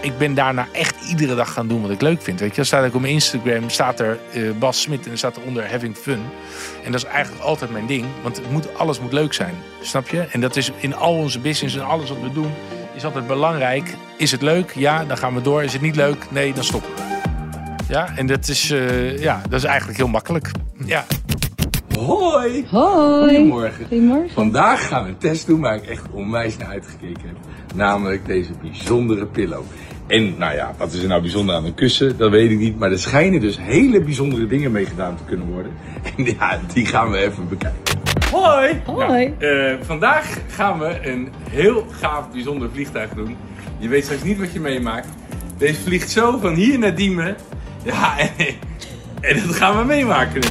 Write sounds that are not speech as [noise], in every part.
ik ben daarna echt iedere dag gaan doen wat ik leuk vind. Weet je, dan staat ook op mijn Instagram staat er uh, Bas Smit en dan staat eronder having fun. En dat is eigenlijk altijd mijn ding, want het moet, alles moet leuk zijn. Snap je? En dat is in al onze business en alles wat we doen, is altijd belangrijk. Is het leuk? Ja, dan gaan we door. Is het niet leuk? Nee, dan stoppen we. Ja, en dat is, uh, ja, dat is eigenlijk heel makkelijk. Ja. Hoi! Hoi! Goedemorgen. Goedemorgen. Vandaag gaan we een test doen waar ik echt onwijs naar uitgekeken heb. Namelijk deze bijzondere pillow. En nou ja, wat is er nou bijzonder aan een kussen? Dat weet ik niet. Maar er schijnen dus hele bijzondere dingen mee gedaan te kunnen worden. [laughs] En ja, die gaan we even bekijken. Hoi! Hoi! Nou, uh, vandaag gaan we een heel gaaf, bijzonder vliegtuig doen. Je weet straks niet wat je meemaakt. Deze vliegt zo van hier naar Diemen. Ja, en, [laughs] en dat gaan we meemaken.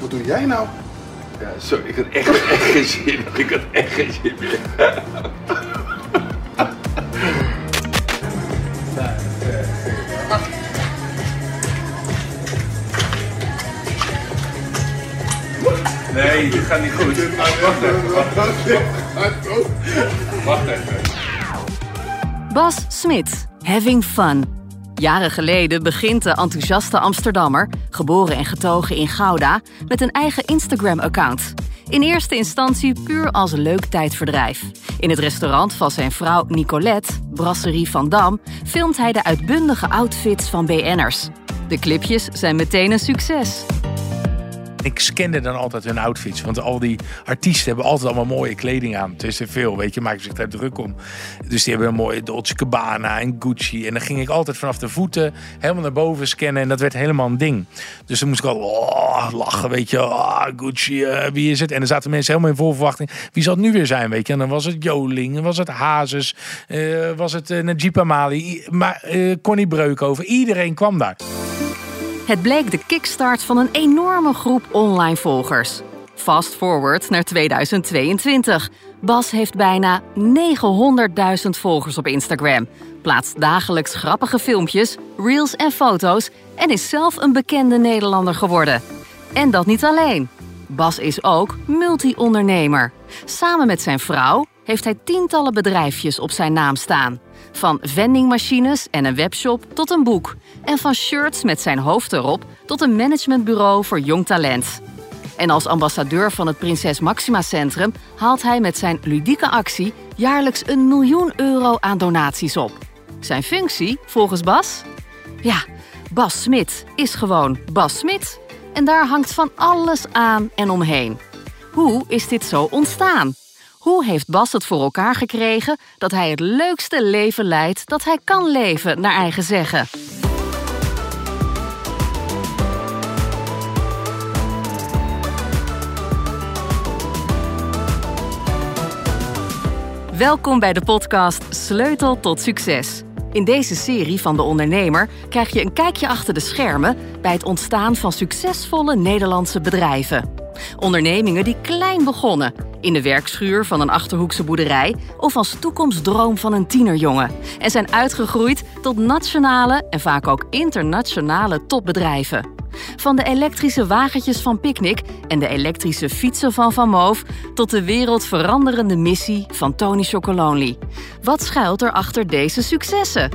Wat doe jij nou? Ja, sorry, ik had echt, [laughs] echt geen zin. Ik had echt geen zin meer. Nee, dit gaat niet goed. Wacht even, wacht even. Wacht even. Bas Smit, having fun. Jaren geleden begint de enthousiaste Amsterdammer, geboren en getogen in Gouda, met een eigen Instagram-account. In eerste instantie puur als leuk tijdverdrijf. In het restaurant van zijn vrouw Nicolette, Brasserie van Dam, filmt hij de uitbundige outfits van BN'ers. De clipjes zijn meteen een succes. Ik scande dan altijd hun outfits. Want al die artiesten hebben altijd allemaal mooie kleding aan. Het is er veel, weet je. Maken zich daar druk om. Dus die hebben een mooie Dolce Gabbana en Gucci. En dan ging ik altijd vanaf de voeten helemaal naar boven scannen. En dat werd helemaal een ding. Dus dan moest ik al oh, lachen, weet je. Oh, Gucci, uh, wie is het? En dan zaten mensen helemaal in vol verwachting. Wie zal het nu weer zijn, weet je? En dan was het Joling, was het Hazes, uh, was het uh, Najib Amali, maar, Connie Breukhoven. Iedereen kwam daar. Het bleek de kickstart van een enorme groep online volgers. Fast forward naar 2022. Bas heeft bijna 900.000 volgers op Instagram, plaatst dagelijks grappige filmpjes, reels en foto's en is zelf een bekende Nederlander geworden. En dat niet alleen. Bas is ook multi-ondernemer. Samen met zijn vrouw heeft hij tientallen bedrijfjes op zijn naam staan. Van vendingmachines en een webshop tot een boek. En van shirts met zijn hoofd erop tot een managementbureau voor jong talent. En als ambassadeur van het Prinses Maxima Centrum haalt hij met zijn ludieke actie jaarlijks een miljoen euro aan donaties op. Zijn functie, volgens Bas? Ja, Bas Smit is gewoon Bas Smit. En daar hangt van alles aan en omheen. Hoe is dit zo ontstaan? Hoe heeft Bas het voor elkaar gekregen dat hij het leukste leven leidt dat hij kan leven, naar eigen zeggen? Welkom bij de podcast Sleutel tot Succes. In deze serie van De Ondernemer krijg je een kijkje achter de schermen bij het ontstaan van succesvolle Nederlandse bedrijven. Ondernemingen die klein begonnen, in de werkschuur van een achterhoekse boerderij of als toekomstdroom van een tienerjongen en zijn uitgegroeid tot nationale en vaak ook internationale topbedrijven. Van de elektrische wagentjes van Picnic en de elektrische fietsen van Van Moof tot de wereldveranderende missie van Tony Chocolonely. Wat schuilt er achter deze successen?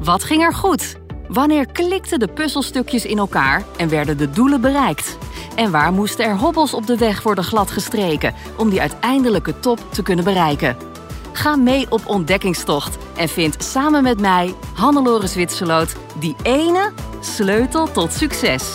Wat ging er goed? Wanneer klikten de puzzelstukjes in elkaar en werden de doelen bereikt? En waar moesten er hobbels op de weg worden gladgestreken om die uiteindelijke top te kunnen bereiken? Ga mee op ontdekkingstocht en vind samen met mij, Hannelore Zwitserloot, die ene sleutel tot succes.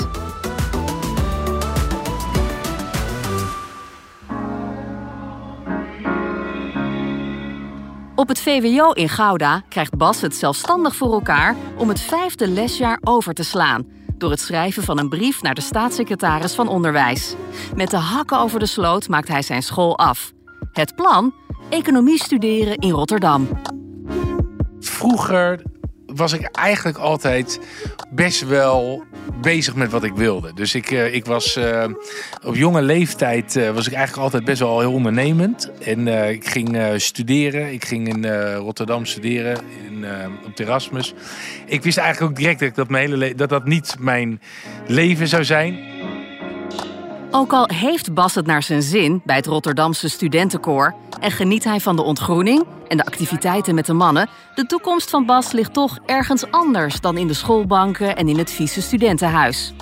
Op het VWO in Gouda krijgt Bas het zelfstandig voor elkaar om het vijfde lesjaar over te slaan door het schrijven van een brief naar de staatssecretaris van Onderwijs. Met de hakken over de sloot maakt hij zijn school af. Het plan? Economie studeren in Rotterdam. Vroeger was ik eigenlijk altijd best wel bezig met wat ik wilde. Dus ik, uh, ik was uh, op jonge leeftijd uh, was ik eigenlijk altijd best wel heel ondernemend. En ik ging studeren. Ik ging in Rotterdam studeren in, op Erasmus. Ik wist eigenlijk ook direct dat dat, hele dat dat niet mijn leven zou zijn. Ook al heeft Bas het naar zijn zin bij het Rotterdamse studentenkoor en geniet hij van de ontgroening en de activiteiten met de mannen, de toekomst van Bas ligt toch ergens anders dan in de schoolbanken en in het vieze studentenhuis.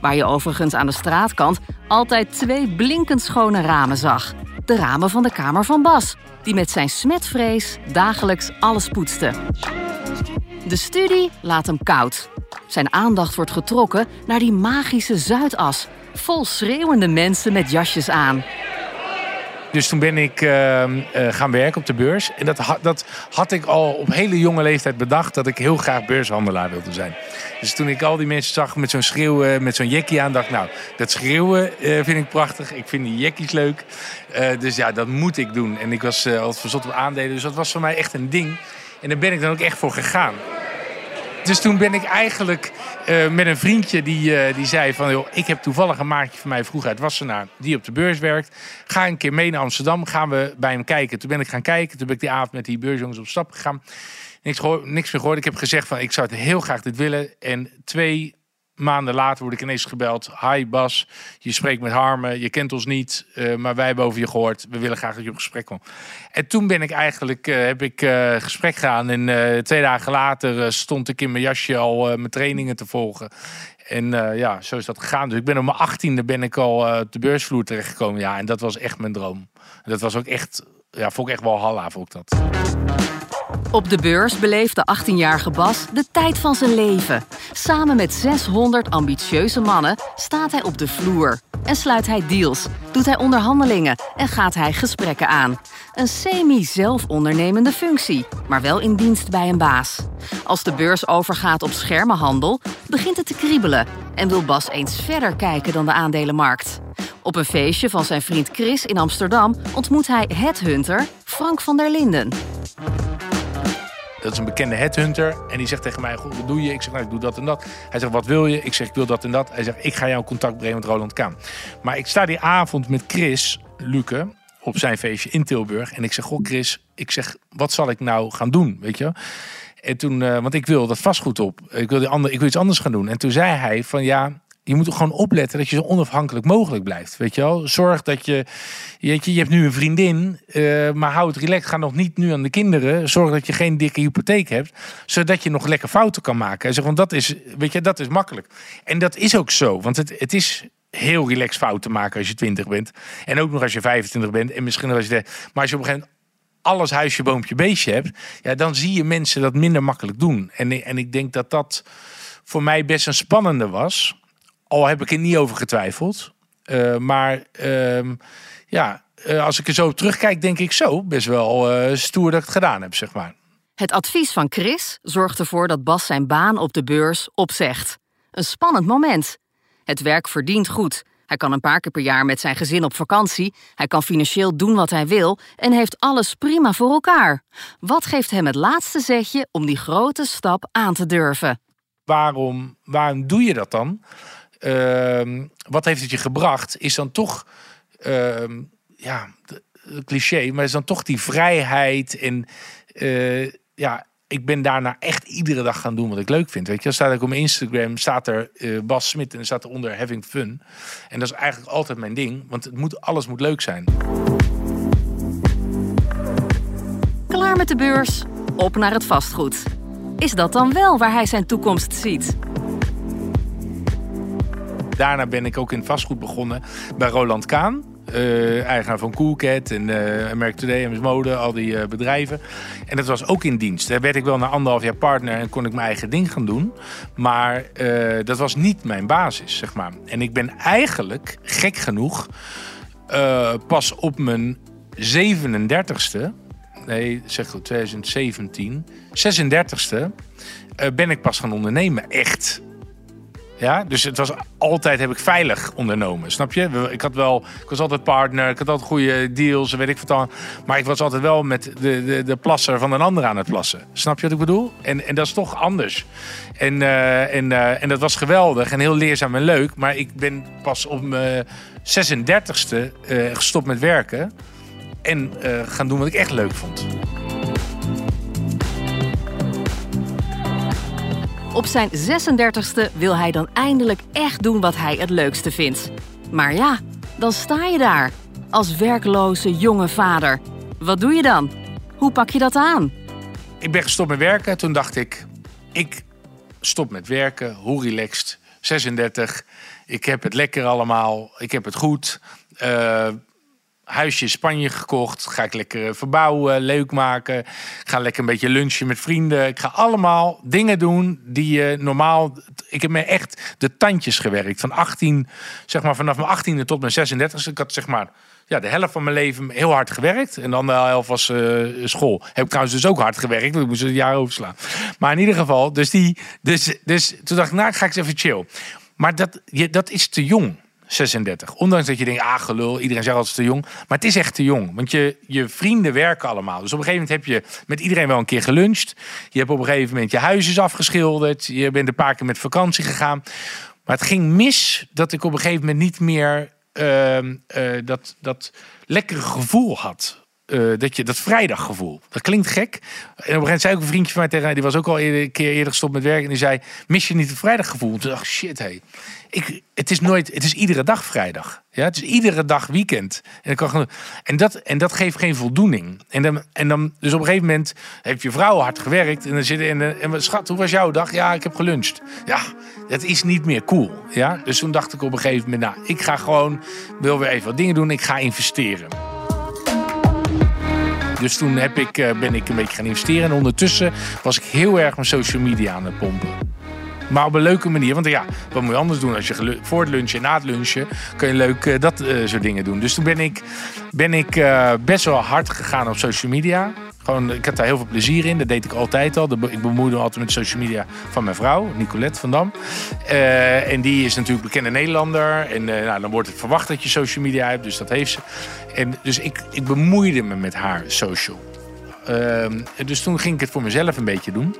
Waar je overigens aan de straatkant altijd twee blinkend schone ramen zag. De ramen van de kamer van Bas, die met zijn smetvrees dagelijks alles poetste. De studie laat hem koud. Zijn aandacht wordt getrokken naar die magische Zuidas, vol schreeuwende mensen met jasjes aan. Dus toen ben ik uh, uh, gaan werken op de beurs. En dat, dat had ik al op hele jonge leeftijd bedacht dat ik heel graag beurshandelaar wilde zijn. Dus toen ik al die mensen zag met zo'n schreeuwen, met zo'n jackie aan, dacht ik, nou, dat schreeuwen uh, vind ik prachtig. Ik vind die jackies leuk. dus ja, dat moet ik doen. En ik was altijd verzot op aandelen, dus dat was voor mij echt een ding. En daar ben ik dan ook echt voor gegaan. Dus toen ben ik eigenlijk uh, met een vriendje die, uh, die zei van... Joh, ik heb toevallig een maatje van mij vroeger uit Wassenaar... die op de beurs werkt. Ga een keer mee naar Amsterdam, gaan we bij hem kijken. Toen ben ik gaan kijken, toen ben ik die avond met die beursjongens op stap gegaan. Niks, gehoord, niks meer gehoord. Ik heb gezegd van ik zou het heel graag dit willen. En twee maanden later word ik ineens gebeld. Hi Bas, je spreekt met Harmen, je kent ons niet, uh, maar wij hebben over je gehoord. We willen graag dat je op gesprek komt. En toen ben ik eigenlijk, uh, heb ik uh, gesprek gegaan. En twee dagen later stond ik in mijn jasje al mijn trainingen te volgen. En ja, zo is dat gegaan. Dus ik ben op mijn achttiende ben ik al op de beursvloer terechtgekomen. Ja, en dat was echt mijn droom. En dat was ook echt, ja, vond ik echt wel halla, vond ik dat. Op de beurs beleeft de 18-jarige Bas de tijd van zijn leven. Samen met 600 ambitieuze mannen staat hij op de vloer. En sluit hij deals, doet hij onderhandelingen en gaat hij gesprekken aan. Een semi-zelfondernemende functie, maar wel in dienst bij een baas. Als de beurs overgaat op schermenhandel, begint het te kriebelen... en wil Bas eens verder kijken dan de aandelenmarkt. Op een feestje van zijn vriend Chris in Amsterdam ontmoet hij headhunter Frank van der Linden. Dat is een bekende headhunter. En die zegt tegen mij, goed, wat doe je? Ik zeg, nou, ik doe dat en dat. Hij zegt, wat wil je? Ik zeg, ik wil dat en dat. Hij zegt, ik ga jou contact brengen met Roland Kaan. Maar ik sta die avond met Chris Luke op zijn feestje in Tilburg. En ik zeg, goh Chris, ik zeg, wat zal ik nou gaan doen? Weet je En toen, uh, want ik wil dat vastgoed op. Ik wil, die andere, ik wil iets anders gaan doen. En toen zei hij van, ja, je moet gewoon opletten dat je zo onafhankelijk mogelijk blijft. Weet je wel? Zorg dat je. Je, hebt nu een vriendin, uh, maar hou het relaxed. Ga nog niet nu aan de kinderen. Zorg dat je geen dikke hypotheek hebt, zodat je nog lekker fouten kan maken. En zeg, want dat is, weet je, dat is makkelijk. En dat is ook zo, want het, het is heel relaxed fouten maken als je 20 bent. En ook nog als je 25 bent. En misschien als je. Maar als je op een gegeven moment alles huisje, boompje, beestje hebt, ja, dan zie je mensen dat minder makkelijk doen. En, en ik denk dat dat voor mij best een spannende was. Al heb ik er niet over getwijfeld. Uh, maar uh, ja, uh, als ik er zo terugkijk, denk ik zo best wel uh, stoer dat ik het gedaan heb, zeg maar. Het advies van Chris zorgt ervoor dat Bas zijn baan op de beurs opzegt. Een spannend moment. Het werk verdient goed. Hij kan een paar keer per jaar met zijn gezin op vakantie. Hij kan financieel doen wat hij wil en heeft alles prima voor elkaar. Wat geeft hem het laatste zetje om die grote stap aan te durven? Waarom, waarom doe je dat dan? Uh, wat heeft het je gebracht? Is dan toch, uh, ja, cliché, maar is dan toch die vrijheid en uh, ja, ik ben daarna echt iedere dag gaan doen wat ik leuk vind. Weet je, dan staat ik op mijn Instagram, staat er uh, Bas Smit en staat er onder having fun. En dat is eigenlijk altijd mijn ding, want het moet, alles moet leuk zijn. Klaar met de beurs, op naar het vastgoed. Is dat dan wel waar hij zijn toekomst ziet? Daarna ben ik ook in vastgoed begonnen bij Roland Kaan. Uh, eigenaar van Coolcat en uh, Merk Today, MS Mode, al die uh, bedrijven. En dat was ook in dienst. Daar werd ik wel na anderhalf jaar partner en kon ik mijn eigen ding gaan doen. Maar dat was niet mijn basis, zeg maar. En ik ben eigenlijk, gek genoeg, pas op mijn 37ste, nee, zeg 2017, 36ste, ben ik pas gaan ondernemen, echt. Ja, dus het was altijd heb ik veilig ondernomen, snap je? Ik had wel, ik was altijd partner, ik had altijd goede deals, weet ik wat dan. Maar ik was altijd wel met de, de, de plasser van een ander aan het plassen. Snap je wat ik bedoel? En, en dat is toch anders. En, uh, en, uh, en dat was geweldig en heel leerzaam en leuk. Maar ik ben pas op mijn 36e uh, gestopt met werken. En gaan doen wat ik echt leuk vond. Op zijn 36e wil hij dan eindelijk echt doen wat hij het leukste vindt. Maar ja, Dan sta je daar, als werkloze jonge vader. Wat doe je dan? Hoe pak je dat aan? Ik ben gestopt met werken. Toen dacht ik, ik stop met werken. Hoe relaxed. 36. Ik heb het lekker allemaal. Ik heb het goed. Uh, huisje in Spanje gekocht. Ga ik lekker verbouwen, leuk maken. Ga lekker een beetje lunchen met vrienden. Ik ga allemaal dingen doen die je normaal. Ik heb me echt de tandjes gewerkt. Van 18, zeg maar vanaf mijn 18e tot mijn 36. Ik had zeg maar ja, de helft van mijn leven heel hard gewerkt. En dan de helft was uh, school. Heb ik trouwens dus ook hard gewerkt. Ik moest het jaar overslaan. Maar in ieder geval, dus, die, dus, dus toen dacht ik, nou ga ik eens even chill. Maar dat, je, dat is te jong. 36. Ondanks dat je denkt, ah gelul, iedereen zegt altijd te jong. Maar het is echt te jong. Want je, je vrienden werken allemaal. Dus op een gegeven moment heb je met iedereen wel een keer geluncht. Je hebt op een gegeven moment je huis is afgeschilderd. Je bent een paar keer met vakantie gegaan. Maar het ging mis dat ik op een gegeven moment niet meer uh, uh, dat, dat lekkere gevoel had. Uh, dat je dat vrijdaggevoel. Dat klinkt gek. En op een gegeven moment zei ook een vriendje van mij tegen mij, die was ook al eerder, een keer eerder gestopt met werken. En die zei: Mis je niet het vrijdaggevoel? Toen dacht shit, hé. Ik, het is nooit, het is iedere dag vrijdag. Ja, het is iedere dag weekend. En, kan, en, dat, en dat geeft geen voldoening. En dan, en dan, dus op een gegeven moment heeft je vrouw hard gewerkt. En dan zit en, en schat, hoe was jouw dag? Ja, ik heb geluncht. Ja, dat is niet meer cool. Ja, dus toen dacht ik op een gegeven moment, nou, ik ga gewoon, wil weer even wat dingen doen. Ik ga investeren. Dus toen heb ik, eh, ben ik een beetje gaan investeren. En ondertussen was ik heel erg mijn social media aan het pompen. Maar op een leuke manier. Want ja, wat moet je anders doen als je voor het lunchen en na het lunchen kun je leuk uh, dat uh, soort dingen doen. Dus toen ben ik, ben ik best wel hard gegaan op social media. Gewoon, ik had daar heel veel plezier in. Dat deed ik altijd al. Ik bemoeide me altijd met social media van mijn vrouw, Nicolette van Dam. en die is natuurlijk bekende Nederlander. En nou, dan wordt het verwacht dat je social media hebt. Dus dat heeft ze. En dus ik, ik bemoeide me met haar social. Ehm, dus toen ging ik het voor mezelf een beetje doen.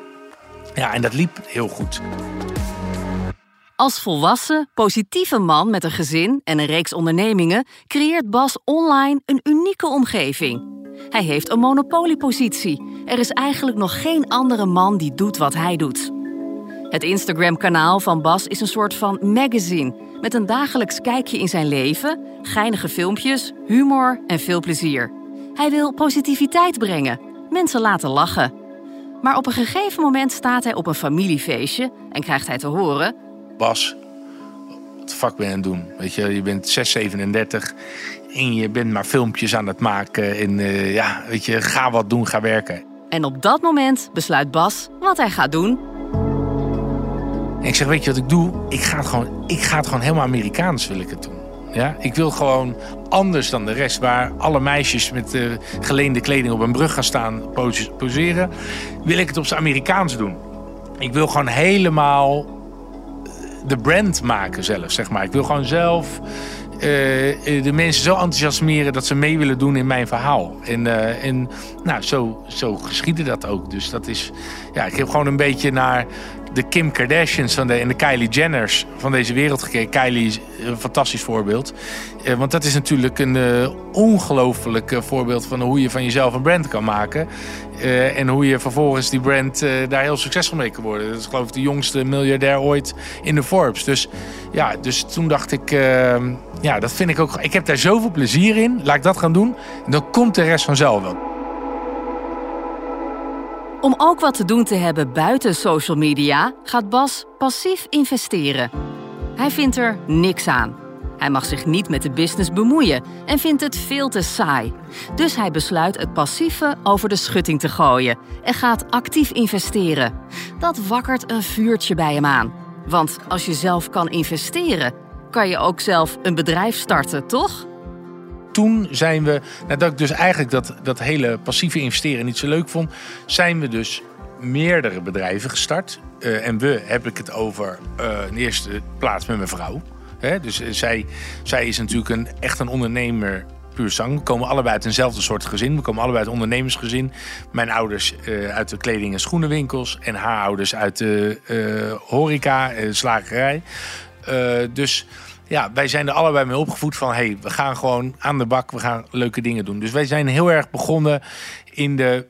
Ja, en dat liep heel goed. Als volwassen, positieve man met een gezin en een reeks ondernemingen creëert Bas online een unieke omgeving. Hij heeft een monopoliepositie. Er is eigenlijk nog geen andere man die doet wat hij doet. Het Instagram-kanaal van Bas is een soort van magazine met een dagelijks kijkje in zijn leven, geinige filmpjes, humor en veel plezier. Hij wil positiviteit brengen, mensen laten lachen. Maar op een gegeven moment staat hij op een familiefeestje en krijgt hij te horen: Bas, wat fuck ben je aan het doen? Weet je, je bent 6, 37 en je bent maar filmpjes aan het maken. En uh, ja, weet je, ga wat doen, ga werken. En op dat moment besluit Bas wat hij gaat doen. En ik zeg, weet je wat ik doe? Ik ga het gewoon, ik ga het gewoon helemaal Amerikaans wil ik het doen. Ja, ik wil gewoon anders dan de rest. Waar alle meisjes met uh, geleende kleding op een brug gaan staan poseren. Wil ik het op zijn Amerikaans doen. Ik wil gewoon helemaal eh, de brand maken zelf, zeg maar. Ik wil gewoon zelf de mensen zo enthousiasmeren dat ze mee willen doen in mijn verhaal. En, uh, en nou, zo, zo geschiedde dat ook. Dus dat is, ja, ik heb gewoon een beetje naar de Kim Kardashians van de, en de Kylie Jenners van deze wereld gekeken. Kylie is een fantastisch voorbeeld. Eh, want dat is natuurlijk een uh, ongelooflijk uh, voorbeeld van hoe je van jezelf een brand kan maken. En hoe je vervolgens die brand daar heel succesvol mee kan worden. Dat is geloof ik de jongste miljardair ooit in de Forbes. Dus ja, dus toen dacht ik, ja, dat vind ik ook. Ik heb daar zoveel plezier in. Laat ik dat gaan doen. En dan komt de rest vanzelf wel. Om ook wat te doen te hebben buiten social media gaat Bas passief investeren. Hij vindt er niks aan. Hij mag zich niet met de business bemoeien en vindt het veel te saai. Dus hij besluit het passieve over de schutting te gooien en gaat actief investeren. Dat wakkert een vuurtje bij hem aan. Want als je zelf kan investeren, kan je ook zelf een bedrijf starten, toch? Toen zijn we, nadat ik dus eigenlijk dat, dat hele passieve investeren niet zo leuk vond, zijn we dus meerdere bedrijven gestart. Uh, en we heb ik het over uh, in eerste plaats met mijn vrouw. Dus uh, zij, zij is natuurlijk een, echt een ondernemer puur zang. We komen allebei uit eenzelfde soort gezin. We komen allebei uit ondernemersgezin. Mijn ouders uit de kleding- en schoenenwinkels. En haar ouders uit de horeca, slagerij. dus ja, wij zijn er allebei mee opgevoed van... hey, we gaan gewoon aan de bak, we gaan leuke dingen doen. Dus wij zijn heel erg begonnen in de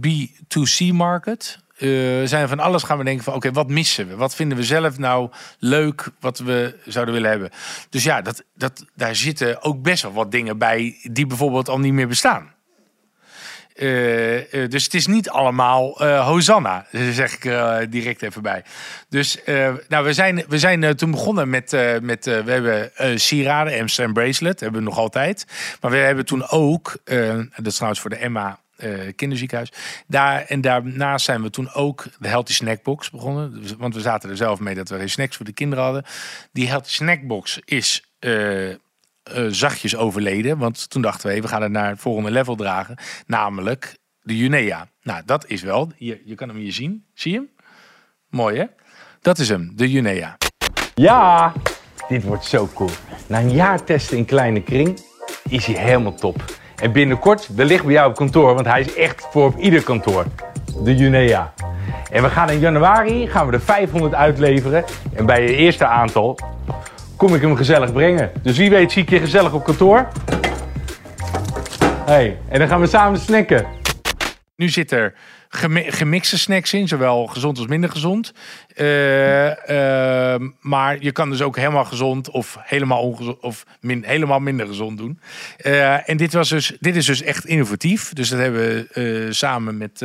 B2C-market. eh, zijn we van alles gaan we denken van oké, wat missen we? Wat vinden we zelf nou leuk wat we zouden willen hebben? Dus ja, dat, dat, daar zitten ook best wel wat dingen bij die bijvoorbeeld al niet meer bestaan. Eh, eh, dus het is niet allemaal eh, Hosanna, [laughs] zeg ik direct even bij. Dus nou, we zijn, we zijn toen begonnen met, met we hebben sieraden, Amsterdam Bracelet, hebben we nog altijd. Maar we hebben toen ook, dat is trouwens voor de Emma kinderziekenhuis. Daar, en daarnaast zijn we toen ook de Healthy Snackbox begonnen. Dus, want we zaten er zelf mee dat we geen snacks voor de kinderen hadden. Die Healthy Snackbox is uh, zachtjes overleden. Want toen dachten we, we gaan het naar het volgende level dragen. Namelijk de Junea. Nou, dat is wel. Je, je kan hem hier zien. Zie je hem? Mooi hè? Dat is hem, de Junea. Ja, dit wordt zo cool. Na een jaar testen in kleine kring is hij helemaal top. En binnenkort wellicht bij jou op kantoor, want hij is echt voor op ieder kantoor. De Junea. En we gaan in januari gaan we er 500 uitleveren. En bij je eerste aantal kom ik hem gezellig brengen. Dus wie weet zie ik je gezellig op kantoor. Hey, en dan gaan we samen snacken. Nu zit er gemixte snacks in, zowel gezond als minder gezond. Uh, maar je kan dus ook helemaal gezond of helemaal, ongezond, of min, helemaal minder gezond doen. Uh, en dit, was dus, dit is dus echt innovatief. Dus dat hebben we eh, samen met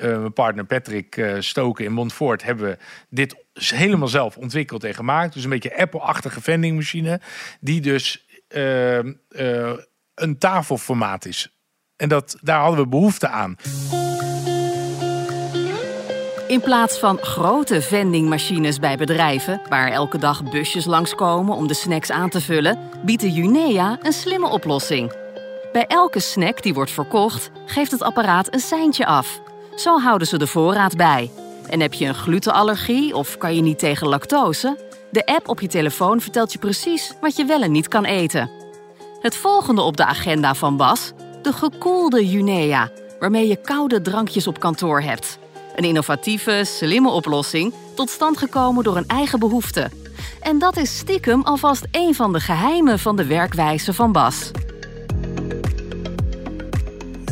mijn partner Patrick Stoken in Montfort... hebben we dit helemaal zelf ontwikkeld en gemaakt. Dus een beetje Apple-achtige vendingmachine... die dus ehm, een tafelformaat is. En dat, daar hadden we behoefte aan. In plaats van grote vendingmachines bij bedrijven, waar elke dag busjes langskomen om de snacks aan te vullen, biedt de Junea een slimme oplossing. Bij elke snack die wordt verkocht, geeft het apparaat een seintje af. Zo houden ze de voorraad bij. En heb je een glutenallergie of kan je niet tegen lactose? De app op je telefoon vertelt je precies wat je wel en niet kan eten. Het volgende op de agenda van Bas: de gekoelde Junea, waarmee je koude drankjes op kantoor hebt. Een innovatieve, slimme oplossing, tot stand gekomen door een eigen behoefte. En dat is stiekem alvast een van de geheimen van de werkwijze van Bas.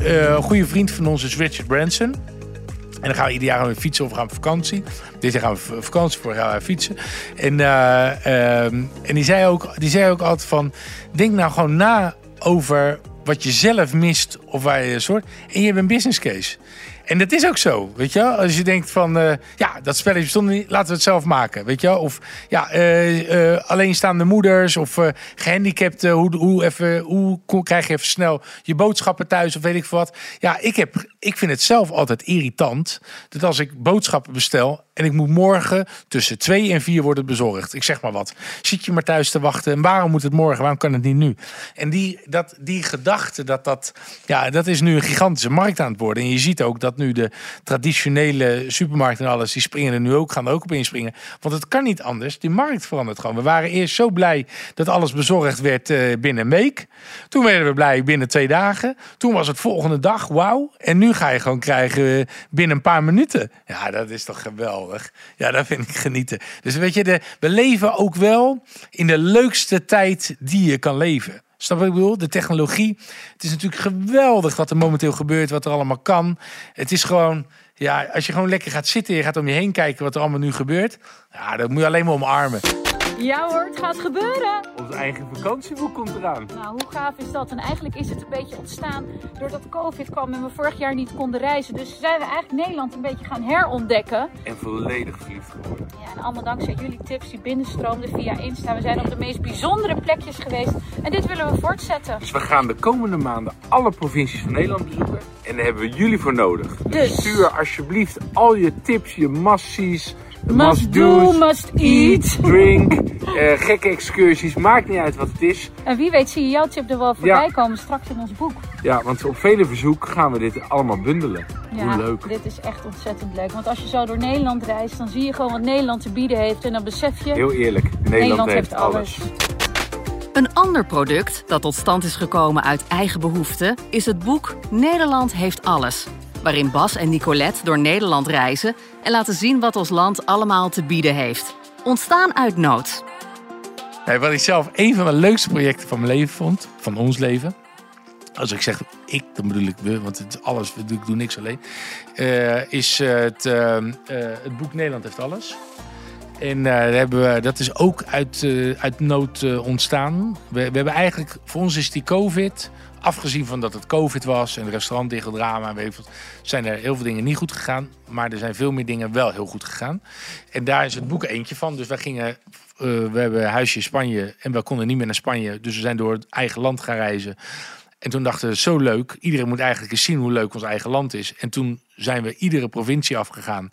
Een goede vriend van ons is Richard Branson. En dan gaan we ieder jaar weer fietsen of gaan op vakantie. Dit jaar gaan we vakantie, voor gaan we fietsen. En, uh, en die, zei ook, die zei ook altijd van... Denk nou gewoon na over wat je zelf mist of waar je soort. En je hebt een business case. En dat is ook zo, weet je Als je denkt van, uh, ja, dat spelletje bestond niet, laten we het zelf maken, weet je Of ja, uh, uh, alleenstaande moeders of gehandicapten, hoe, hoe, even, hoe krijg je even snel je boodschappen thuis of weet ik wat. Ja, ik, heb, ik vind het zelf altijd irritant dat als ik boodschappen bestel en ik moet morgen tussen twee en vier worden bezorgd. Ik zeg maar wat. Zit je maar thuis te wachten en waarom moet het morgen, waarom kan het niet nu? En die, dat, die gedachte, dat, dat, ja, dat is nu een gigantische markt aan het worden. En je ziet ook dat nu de traditionele supermarkten en alles, die springen er nu ook, gaan ook op inspringen. Want het kan niet anders. Die markt verandert gewoon. We waren eerst zo blij dat alles bezorgd werd uh, binnen een week. Toen werden we blij binnen twee dagen. Toen was het volgende dag, wauw. En nu ga je gewoon krijgen eh, binnen een paar minuten. Ja, dat is toch geweldig. Ja, dat vind ik genieten. Dus weet je, de, we leven ook wel in de leukste tijd die je kan leven. Snap wat ik bedoel? De technologie. Het is natuurlijk geweldig wat er momenteel gebeurt, wat er allemaal kan. Het is gewoon, ja, als je gewoon lekker gaat zitten, je gaat om je heen kijken wat er allemaal nu gebeurt. Ja, dat moet je alleen maar omarmen. Ja hoor, het gaat gebeuren. Ons eigen vakantieboek komt eraan. Nou, hoe gaaf is dat? En eigenlijk is het een beetje ontstaan doordat COVID kwam en we vorig jaar niet konden reizen. Dus zijn we eigenlijk Nederland een beetje gaan herontdekken. En volledig verliefd geworden. Ja, en allemaal dankzij jullie tips die binnenstroomden via Insta. We zijn op de meest bijzondere plekjes geweest en dit willen we voortzetten. Dus we gaan de komende maanden alle provincies van Nederland bezoeken. En daar hebben we jullie voor nodig. Dus, dus stuur alsjeblieft al je tips, je massies Must, do, must eat. Drink, uh, gekke excursies, maakt niet uit wat het is. En wie weet zie je jouw tip er wel voorbij komen straks in ons boek. Ja, want op vele verzoek gaan we dit allemaal bundelen. Ja, Hoe leuk. dit is echt ontzettend leuk. Want als je zo door Nederland reist, dan zie je gewoon wat Nederland te bieden heeft. En dan besef je... Heel eerlijk, Nederland, heeft, alles. Een ander product dat tot stand is gekomen uit eigen behoefte is het boek Nederland heeft alles waarin Bas en Nicolette door Nederland reizen en laten zien wat ons land allemaal te bieden heeft. Ontstaan uit nood. wat ik zelf een van de leukste projecten van mijn leven vond, van ons leven, als ik zeg ik, dan bedoel ik we, want het is alles, ik doe niks alleen. Uh, is het, uh, het boek Nederland heeft alles. En hebben we, dat is ook uit, uit nood ontstaan. We, we, hebben eigenlijk, voor ons is die COVID, afgezien van dat het COVID was en de restaurant dicht, drama, weet wat, zijn er heel veel dingen niet goed gegaan. Maar er zijn veel meer dingen wel heel goed gegaan. En daar is het boek eentje van. Dus wij gingen, we hebben een huisje in Spanje en we konden niet meer naar Spanje. Dus we zijn door het eigen land gaan reizen. En toen dachten we, zo leuk. Iedereen moet eigenlijk eens zien hoe leuk ons eigen land is. En toen zijn we iedere provincie afgegaan.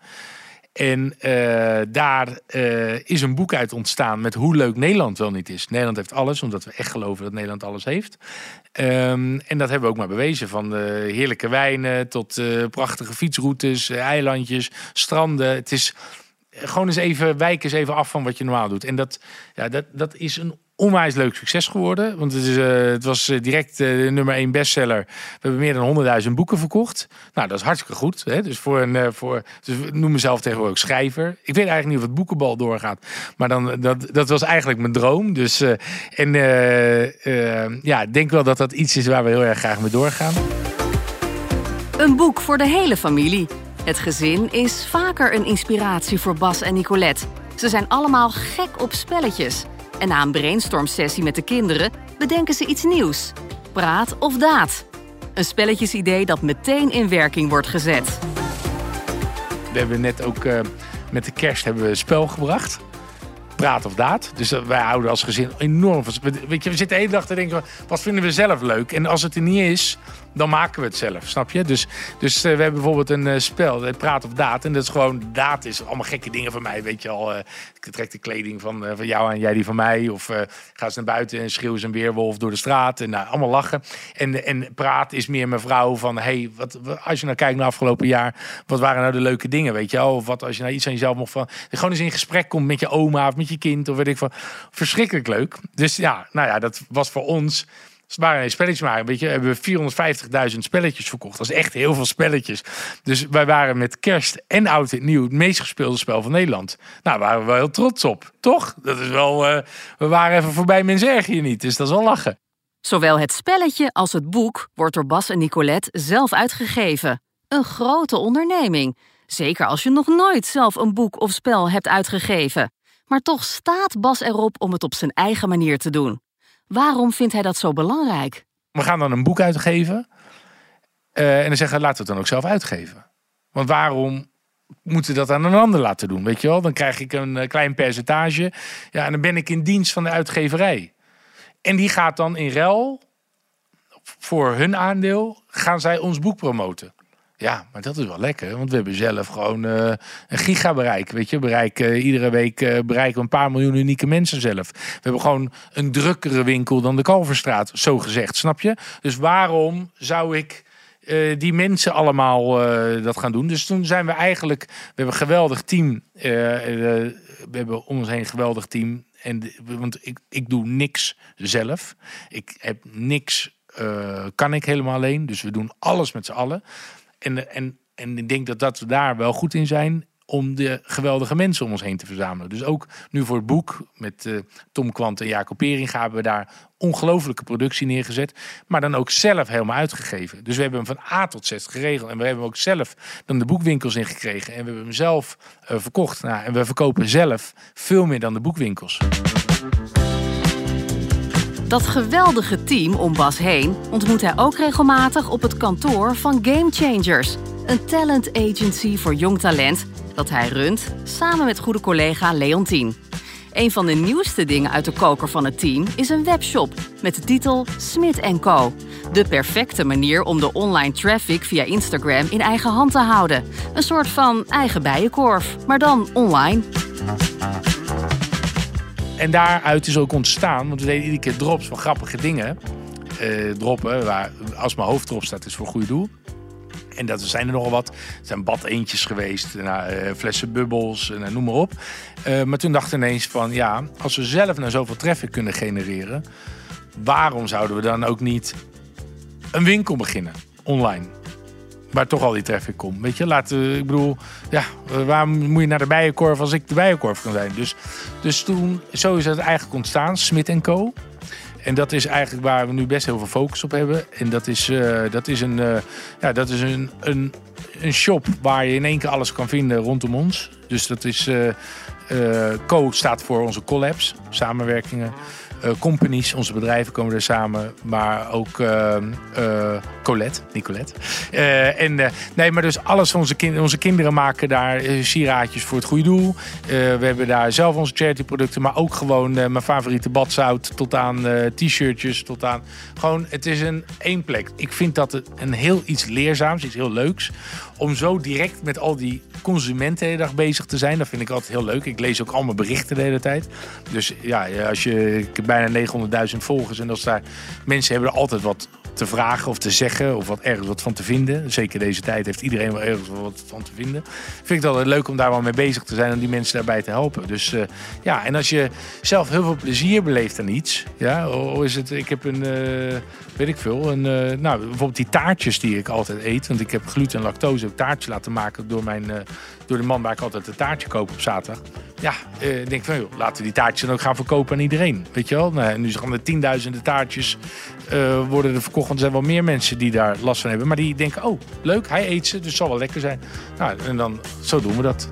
En uh, daar uh, is een boek uit ontstaan met hoe leuk Nederland wel niet is. Nederland heeft alles, omdat we echt geloven dat Nederland alles heeft. Um, en dat hebben we ook maar bewezen. Van uh, heerlijke wijnen tot prachtige fietsroutes, eilandjes, stranden. Het is gewoon eens even wijken eens even af van wat je normaal doet. En dat, ja, dat, dat is een onwijs leuk succes geworden. Want het, is, uh, het was eh, direct uh, nummer 1 bestseller. We hebben meer dan 100.000 boeken verkocht. Nou, dat is hartstikke goed. Hè? Dus voor een, uh, voor, dus noem mezelf tegenwoordig ook schrijver. Ik weet eigenlijk niet of het boekenbal doorgaat. Maar dan, dat, dat was eigenlijk mijn droom. Dus, en ja, ik denk wel dat dat iets is waar we heel erg graag mee doorgaan. Een boek voor de hele familie. Het gezin is vaker een inspiratie voor Bas en Nicolette. Ze zijn allemaal gek op spelletjes. En na een brainstorm-sessie met de kinderen bedenken ze iets nieuws. Praat of daad. Een spelletjesidee dat meteen in werking wordt gezet. We hebben net ook uh, met de kerst hebben we spel gebracht. Praat of daad. Dus uh, wij houden als gezin enorm van. Weet je, we zitten de dag te denken: wat vinden we zelf leuk? En als het er niet is, dan maken we het zelf, snap je? Dus, dus uh, we hebben bijvoorbeeld een uh, spel, Praat of Daad. En dat is gewoon, daad is allemaal gekke dingen van mij, weet je al. Uh, ik trek de kleding van, van jou en jij die van mij. Of ga ze naar buiten en schreeuw ze een weerwolf door de straat. En nou, allemaal lachen. En, en praat is meer mijn vrouw van, hey, wat, als je nou kijkt naar afgelopen jaar, wat waren nou de leuke dingen, weet je wel? Of wat als je nou iets aan jezelf mocht van, gewoon eens in gesprek komt met je oma of met je kind of weet ik van. Verschrikkelijk leuk. Dus ja, nou ja, dat was voor ons waren een spelletje maken. Weet je, hebben we 450.000 spelletjes verkocht. Dat is echt heel veel spelletjes. Dus wij waren met kerst en oud en nieuw het meest gespeelde spel van Nederland. Nou, waren we wel heel trots op. Toch? Dat is wel. Uh, we waren even voorbij mensen erg hier niet. Dus dat is wel lachen. Zowel het spelletje als het boek wordt door Bas en Nicolette zelf uitgegeven. Een grote onderneming. Zeker als je nog nooit zelf een boek of spel hebt uitgegeven. Maar toch staat Bas erop om het op zijn eigen manier te doen. Waarom vindt hij dat zo belangrijk? We gaan dan een boek uitgeven. Uh, en dan zeggen laten we het dan ook zelf uitgeven. Want waarom moeten dat aan een ander laten doen? Weet je wel, dan krijg ik een eh, klein percentage. Ja, en dan ben ik in dienst van de uitgeverij. En die gaat dan in ruil voor hun aandeel, gaan zij ons boek promoten. Ja, maar dat is wel lekker, want we hebben zelf gewoon uh, een gigabereik. Weet je, bereik, uh, iedere week uh, bereiken we een paar miljoen unieke mensen zelf. We hebben gewoon een drukkere winkel dan de Kalverstraat, zo gezegd, snap je? Dus waarom zou ik die mensen allemaal dat gaan doen? Dus toen zijn we eigenlijk, we hebben een geweldig team. we hebben om ons heen een geweldig team. En, want ik, ik doe niks zelf. Ik heb niks, kan ik helemaal alleen. Dus we doen alles met z'n allen. En, en, en ik denk dat, dat we daar wel goed in zijn om de geweldige mensen om ons heen te verzamelen. Dus ook nu voor het boek met uh, Tom Kwant en Jacob Pering hebben we daar ongelofelijke productie neergezet. Maar dan ook zelf helemaal uitgegeven. Dus we hebben hem van A tot Z geregeld. En we hebben hem ook zelf dan de boekwinkels ingekregen. En we hebben hem zelf uh, verkocht. Nou, en we verkopen zelf veel meer dan de boekwinkels. Dat geweldige team om Bas heen ontmoet hij ook regelmatig op het kantoor van Game Changers, een talent agency voor jong talent dat hij runt samen met goede collega Leontien. Een van de nieuwste dingen uit de koker van het team is een webshop met de titel Smit Co. De perfecte manier om de online traffic via Instagram in eigen hand te houden. Een soort van eigen bijenkorf, maar dan online. En daaruit is ook ontstaan, want we deden iedere keer drops van grappige dingen. Uh, droppen, waar als mijn hoofd erop staat, is voor goed doel. En dat zijn er nogal wat. Er zijn bad eentjes geweest, nou, uh, flessen bubbels, uh, noem maar op. maar toen dacht ik ineens van, ja, als we zelf nou zoveel traffic kunnen genereren... waarom zouden we dan ook niet een winkel beginnen, online? Waar toch al die traffic komt. Weet je, laten ik bedoel, ja, waarom moet je naar de bijenkorf als ik de bijenkorf kan zijn? Dus, dus toen, zo is het eigenlijk ontstaan, Smit Co. En dat is eigenlijk waar we nu best heel veel focus op hebben. En dat is, eh, dat is, een, eh, ja, dat is een, een, een shop waar je in één keer alles kan vinden rondom ons. Dus dat is. eh eh, Co staat voor onze collabs, samenwerkingen. Eh, companies, onze bedrijven komen er samen. Maar ook eh, eh, Colette, Nicolette. Eh, en, nee, maar dus alles van onze, kind, onze kinderen maken daar sieraadjes voor het goede doel. We hebben daar zelf onze charity producten. Maar ook gewoon mijn favoriete badzout. Tot aan t-shirtjes. Tot aan gewoon, het is een één plek. Ik vind dat een heel iets leerzaams, iets heel leuks. Om zo direct met al die consumenten de hele dag bezig te zijn. Dat vind ik altijd heel leuk. Ik lees ook allemaal berichten de hele tijd. Dus ja, als je, heb bijna 900.000 volgers. En als daar mensen hebben er altijd wat te vragen of te zeggen. Of wat ergens wat van te vinden. Zeker deze tijd heeft iedereen wel ergens wat van te vinden. Vind ik het altijd leuk om daar wel mee bezig te zijn. Om die mensen daarbij te helpen. Dus eh, ja, en als je zelf heel veel plezier beleeft aan iets. Ja, hoe is het? Ik heb een, eh, weet ik veel. Een, eh, nou, bijvoorbeeld die taartjes die ik altijd eet. Want ik heb gluten en lactose ook taartjes laten maken door, mijn, door de man waar ik altijd een taartje koop op zaterdag. Ja, eh, ik denk van, joh, laten we die taartjes dan ook gaan verkopen aan iedereen. Weet je wel? Nou, en nu gaan er tienduizenden taartjes eh, worden er verkocht. Want er zijn wel meer mensen die daar last van hebben. Maar die denken, oh, leuk, hij eet ze, dus het zal wel lekker zijn. Nou, en dan, zo doen we dat.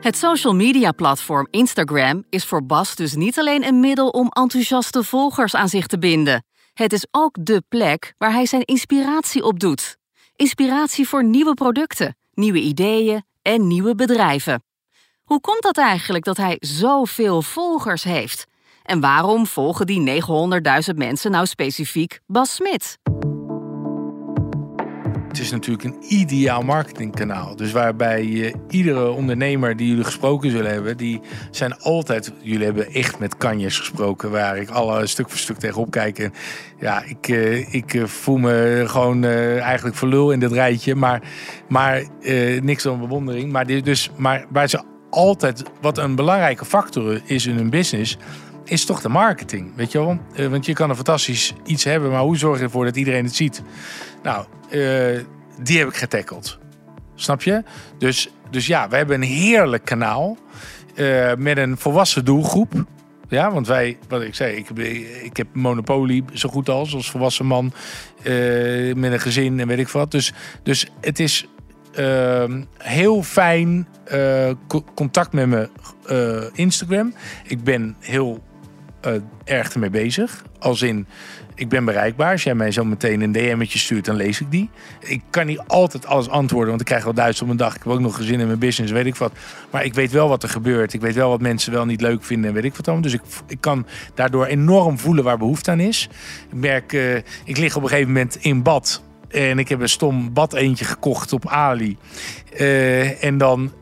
Het social media platform Instagram is voor Bas dus niet alleen een middel om enthousiaste volgers aan zich te binden. Het is ook dé plek waar hij zijn inspiratie op doet. Inspiratie voor nieuwe producten, nieuwe ideeën en nieuwe bedrijven. Hoe komt dat eigenlijk dat hij zoveel volgers heeft? En waarom volgen die 900.000 mensen nou specifiek Bas Smit? Het is natuurlijk een ideaal marketingkanaal. Dus waarbij iedere ondernemer die jullie gesproken zullen hebben, die zijn altijd. Jullie hebben echt met kanjes gesproken, waar ik alle stuk voor stuk tegenop kijk. Ja, ik, eh, ik eh, voel me gewoon eh, eigenlijk voor lul in dit rijtje. Maar, maar eh, niks dan bewondering. Maar, dus, maar waar ze altijd, wat een belangrijke factor is in hun business, is toch de marketing. Weet je wel? Eh, want je kan een fantastisch iets hebben, maar hoe zorg je ervoor dat iedereen het ziet? Nou, eh, die heb ik getackled. Snap je? Dus, dus ja, we hebben een heerlijk kanaal eh, met een volwassen doelgroep. Ja, want wij, wat ik zei, ik, ik heb Monopoly zo goed als, als volwassen man. met een gezin en weet ik wat. Dus, dus het is ehm, heel fijn co- contact met mijn eh, Instagram. Ik ben heel eh, erg ermee bezig. Als in, ik ben bereikbaar. Als jij mij zo meteen een DM'tje stuurt, dan lees ik die. Ik kan niet altijd alles antwoorden, want ik krijg wel duizend op een dag. Ik heb ook nog gezin in mijn business, weet ik wat. Maar ik weet wel wat er gebeurt. Ik weet wel wat mensen wel niet leuk vinden en weet ik wat dan. Dus ik, ik kan daardoor enorm voelen waar behoefte aan is. Ik merk, eh, ik lig op een gegeven moment in bad. En ik heb een stom bad eentje gekocht op Ali. Eh, en dan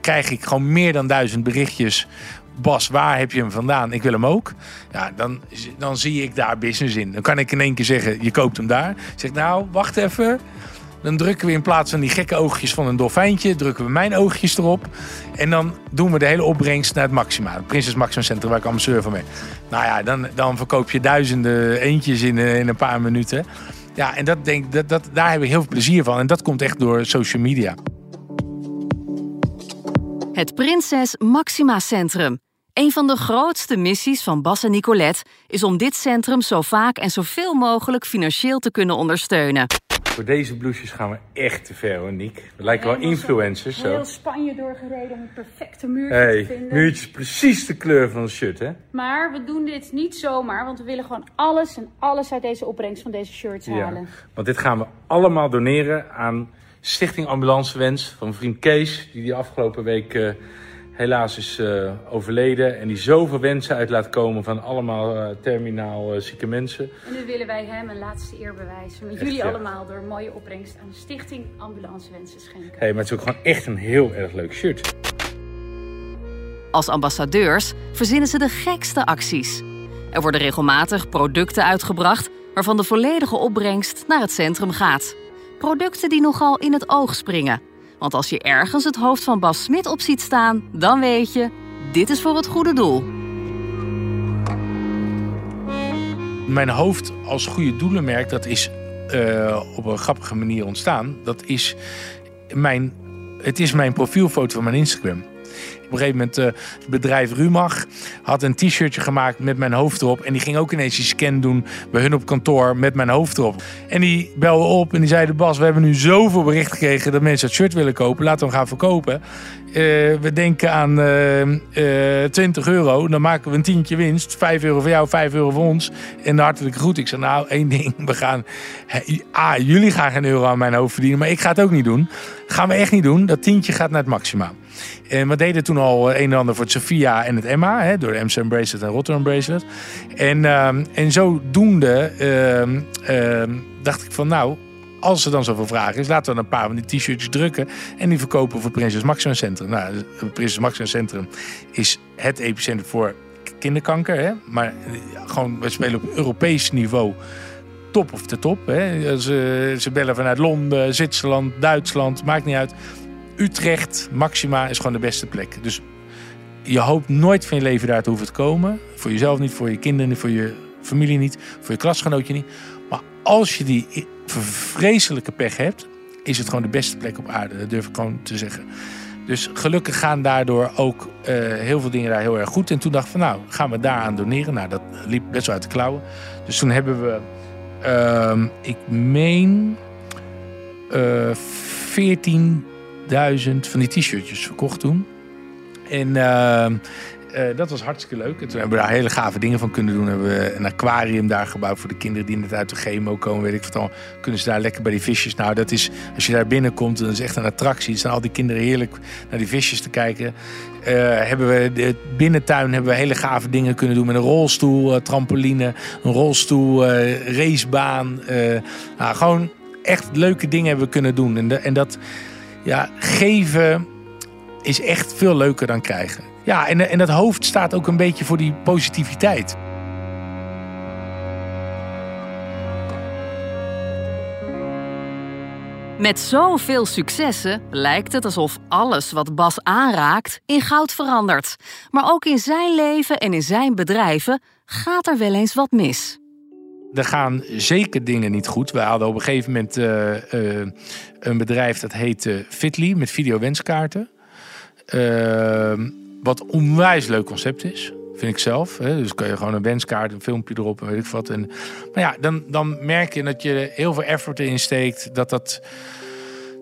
krijg ik gewoon meer dan duizend berichtjes. Bas, waar heb je hem vandaan? Ik wil hem ook. Ja, dan, dan zie ik daar business in. Dan kan ik in één keer zeggen, je koopt hem daar. Zeg, nou, wacht even. Dan drukken we in plaats van die gekke oogjes van een dolfijntje... drukken we mijn oogjes erop. En dan doen we de hele opbrengst naar het Maxima. Het Prinses Maxima Centrum, waar ik ambassadeur van ben. Nou ja, dan, dan verkoop je duizenden eentjes in, eh, in een paar minuten. Ja, en dat denk, dat, dat, daar heb ik heel veel plezier van. En dat komt echt door social media. Het Prinses Maxima Centrum. Een van de grootste missies van Bas en Nicolette is om dit centrum zo vaak en zoveel mogelijk financieel te kunnen ondersteunen. Voor deze blouses gaan we echt te ver hoor, Niek. We lijken wel influencers zo. Heel Spanje doorgereden om het perfecte muurtje Hey, te vinden. muurtjes precies de kleur van het shirt, hè? Maar we doen dit niet zomaar, want we willen gewoon alles en alles uit deze opbrengst van deze shirts halen. want dit gaan we allemaal doneren aan Stichting Ambulancewens van mijn vriend Kees, die die afgelopen week eh, helaas is eh, overleden. En die zoveel wensen uit laat komen van allemaal eh, terminaal eh, zieke mensen. En nu willen wij hem een laatste eer bewijzen. Met Echt, jullie ja. allemaal door een mooie opbrengst aan de Stichting Ambulance Wensen schenken. Hey, maar het is ook gewoon echt een heel erg leuk shirt. Als ambassadeurs verzinnen ze de gekste acties. Er worden regelmatig producten uitgebracht waarvan de volledige opbrengst naar het centrum gaat. Producten die nogal in het oog springen. Want als je ergens het hoofd van Bas Smit op ziet staan, dan weet je, dit is voor het goede doel. Mijn hoofd als goede doelenmerk, dat is eh, op een grappige manier ontstaan. Dat is mijn, het is mijn profielfoto van mijn Instagram. Op een gegeven moment, uh, het bedrijf Rumach had een t-shirtje gemaakt met mijn hoofd erop. En die ging ook ineens die scan doen bij hun op kantoor met mijn hoofd erop. En die belde op en die zeiden, Bas, we hebben nu zoveel bericht gekregen dat mensen het shirt willen kopen. Laten we hem gaan verkopen. Uh, we denken aan uh, 20 euro. Dan maken we een tientje winst. 5 euro voor jou, 5 euro voor ons. En de hartelijke groet. Ik zeg, nou, één [laughs] ding. We gaan... Ah, jullie gaan geen euro aan mijn hoofd verdienen. Maar ik ga het ook niet doen. Gaan we echt niet doen. Dat tientje gaat naar het maxima. En we deden toen al een en ander voor het Sophia en het Emma. Hè, door de Amsterdam Bracelet en Rotterdam Bracelet. En, uh, en zodoende uh, dacht ik van nou, als er dan zoveel vragen is, laten we een paar van die t-shirts drukken en die verkopen voor Prinses Maximum Centrum. Nou, het Prinses Maximum Centrum is het epicentrum voor kinderkanker. Hè? Maar eh, gewoon, we spelen op Europees niveau top of de top. Hè? Ze, ze bellen vanuit Londen, Zwitserland, Duitsland, maakt niet uit. Utrecht, Maxima is gewoon de beste plek. Dus je hoopt nooit van je leven daar te hoeven te komen. Voor jezelf niet, voor je kinderen niet, voor je familie niet, voor je klasgenootje niet. Maar als je die vreselijke pech hebt, is het gewoon de beste plek op aarde. Dat durf ik gewoon te zeggen. Dus gelukkig gaan daardoor ook uh, heel veel dingen daar heel erg goed. En toen dacht ik van nou, gaan we daaraan doneren. Nou, dat liep best wel uit de klauwen. Dus toen hebben we, uh, ik meen, uh, 14.000 van die t-shirtjes verkocht toen. En ehm, uh, dat was hartstikke leuk. En toen hebben we daar hele gave dingen van kunnen doen. Hebben we een aquarium daar gebouwd voor de kinderen die net uit de chemo komen. Weet ik wat dan. Kunnen ze daar lekker bij die visjes. Nou, dat is, als je daar binnenkomt, dan is echt een attractie. Staan al die kinderen heerlijk naar die visjes te kijken. Uh, hebben we de binnentuin hebben we hele gave dingen kunnen doen met een rolstoel, uh, trampoline, een rolstoel, racebaan. nou, gewoon echt leuke dingen hebben we kunnen doen. En, de, en dat ja, geven is echt veel leuker dan krijgen. Ja, en, en dat hoofd staat ook een beetje voor die positiviteit. Met zoveel successen lijkt het alsof alles wat Bas aanraakt in goud verandert. Maar ook in zijn leven en in zijn bedrijven gaat er wel eens wat mis. Er gaan zeker dingen niet goed. We hadden op een gegeven moment uh, uh, een bedrijf dat heette Fitly met videowenskaarten. Uh, wat onwijs leuk concept is. Vind ik zelf. Hè. Dus kan je gewoon een wenskaart, een filmpje erop en weet ik wat. En, maar ja, dan, dan merk je dat je heel veel effort erin steekt. Dat dat,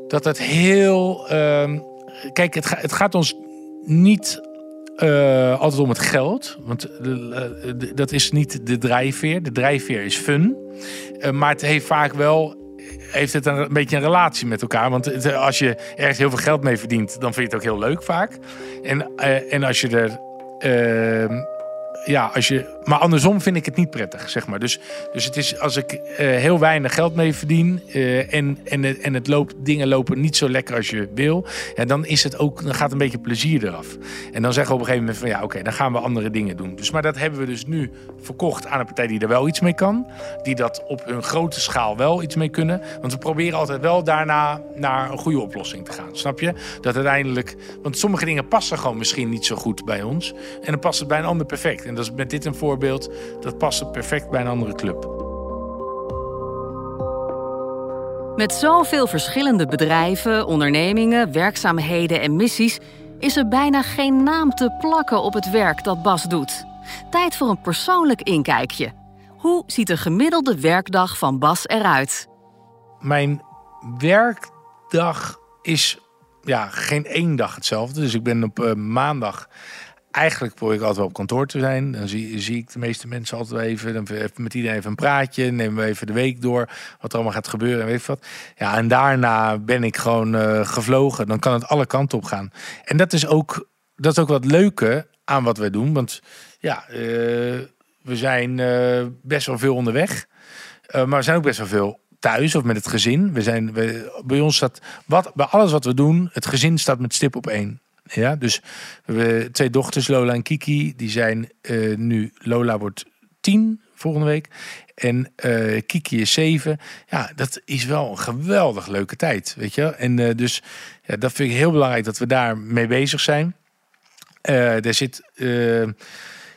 dat, dat heel. Uh, kijk, het, het gaat ons niet uh, altijd om het geld. Want uh, dat is niet de drijfveer. De drijfveer is fun. Maar het heeft vaak wel heeft het een, beetje een relatie met elkaar. Want als je ergens heel veel geld mee verdient, dan vind je het ook heel leuk vaak. En, en als je er. Ja, als je, maar andersom vind ik het niet prettig, zeg maar. Dus, dus het is als ik uh, heel weinig geld mee verdien en, en, en het loopt, dingen lopen niet zo lekker als je wil, ja, dan, is het ook, dan gaat een beetje plezier eraf. En dan zeggen we op een gegeven moment van ja, oké, dan gaan we andere dingen doen. Dus, maar dat hebben we dus nu verkocht aan een partij die er wel iets mee kan, die dat op hun grote schaal wel iets mee kunnen. Want we proberen altijd wel daarna naar een goede oplossing te gaan. Snap je? Dat uiteindelijk, want sommige dingen passen gewoon misschien niet zo goed bij ons en dan past het bij een ander perfect. En dat is met dit een voorbeeld. Dat past perfect bij een andere club. Met zoveel verschillende bedrijven, ondernemingen, werkzaamheden en missies is er bijna geen naam te plakken op het werk dat Bas doet. Tijd voor een persoonlijk inkijkje. Hoe ziet een gemiddelde werkdag van Bas eruit? Mijn werkdag is ja, geen één dag hetzelfde. Dus ik ben op uh, maandag eigenlijk probeer ik altijd wel op kantoor te zijn. Dan zie, ik de meeste mensen altijd wel even. Dan even met iedereen even een praatje. Nemen we even de week door. Wat er allemaal gaat gebeuren en weet wat. Ja, en daarna ben ik gewoon uh, gevlogen. Dan kan het alle kanten op gaan. En dat is ook, dat is ook wat leuke aan wat wij doen. Want ja, uh, we zijn uh, best wel veel onderweg. maar we zijn ook best wel veel thuis of met het gezin. We zijn, we, bij ons staat, wat, bij alles wat we doen, het gezin staat met stip op één. Ja, dus we twee dochters, Lola en Kiki. Die zijn uh, nu, Lola wordt tien volgende week. En uh, Kiki is zeven. Ja, dat is wel een geweldig leuke tijd, weet je. En uh, dus ja, dat vind ik heel belangrijk dat we daar mee bezig zijn. er zit,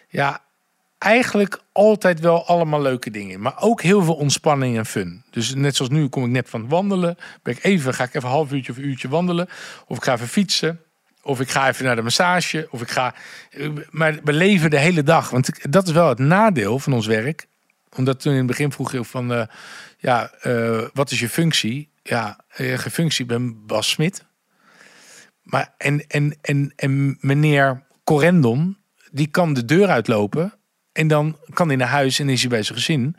ja, eigenlijk altijd wel allemaal leuke dingen in. Maar ook heel veel ontspanning en fun. Dus net zoals nu kom ik net van wandelen. Ben ik even, ga ik even een half uurtje of een uurtje wandelen. Of ik ga even fietsen. Of ik ga even naar de massage. Of ik ga. Maar we leven de hele dag. Want dat is wel het nadeel van ons werk. Omdat toen in het begin vroeg je van. eh, ja, eh, wat is je functie? Ja, je functie ben Bas Smit. Maar en, en, en, en meneer Corendon, die kan de deur uitlopen. En dan kan hij naar huis en is hij bij zijn gezin.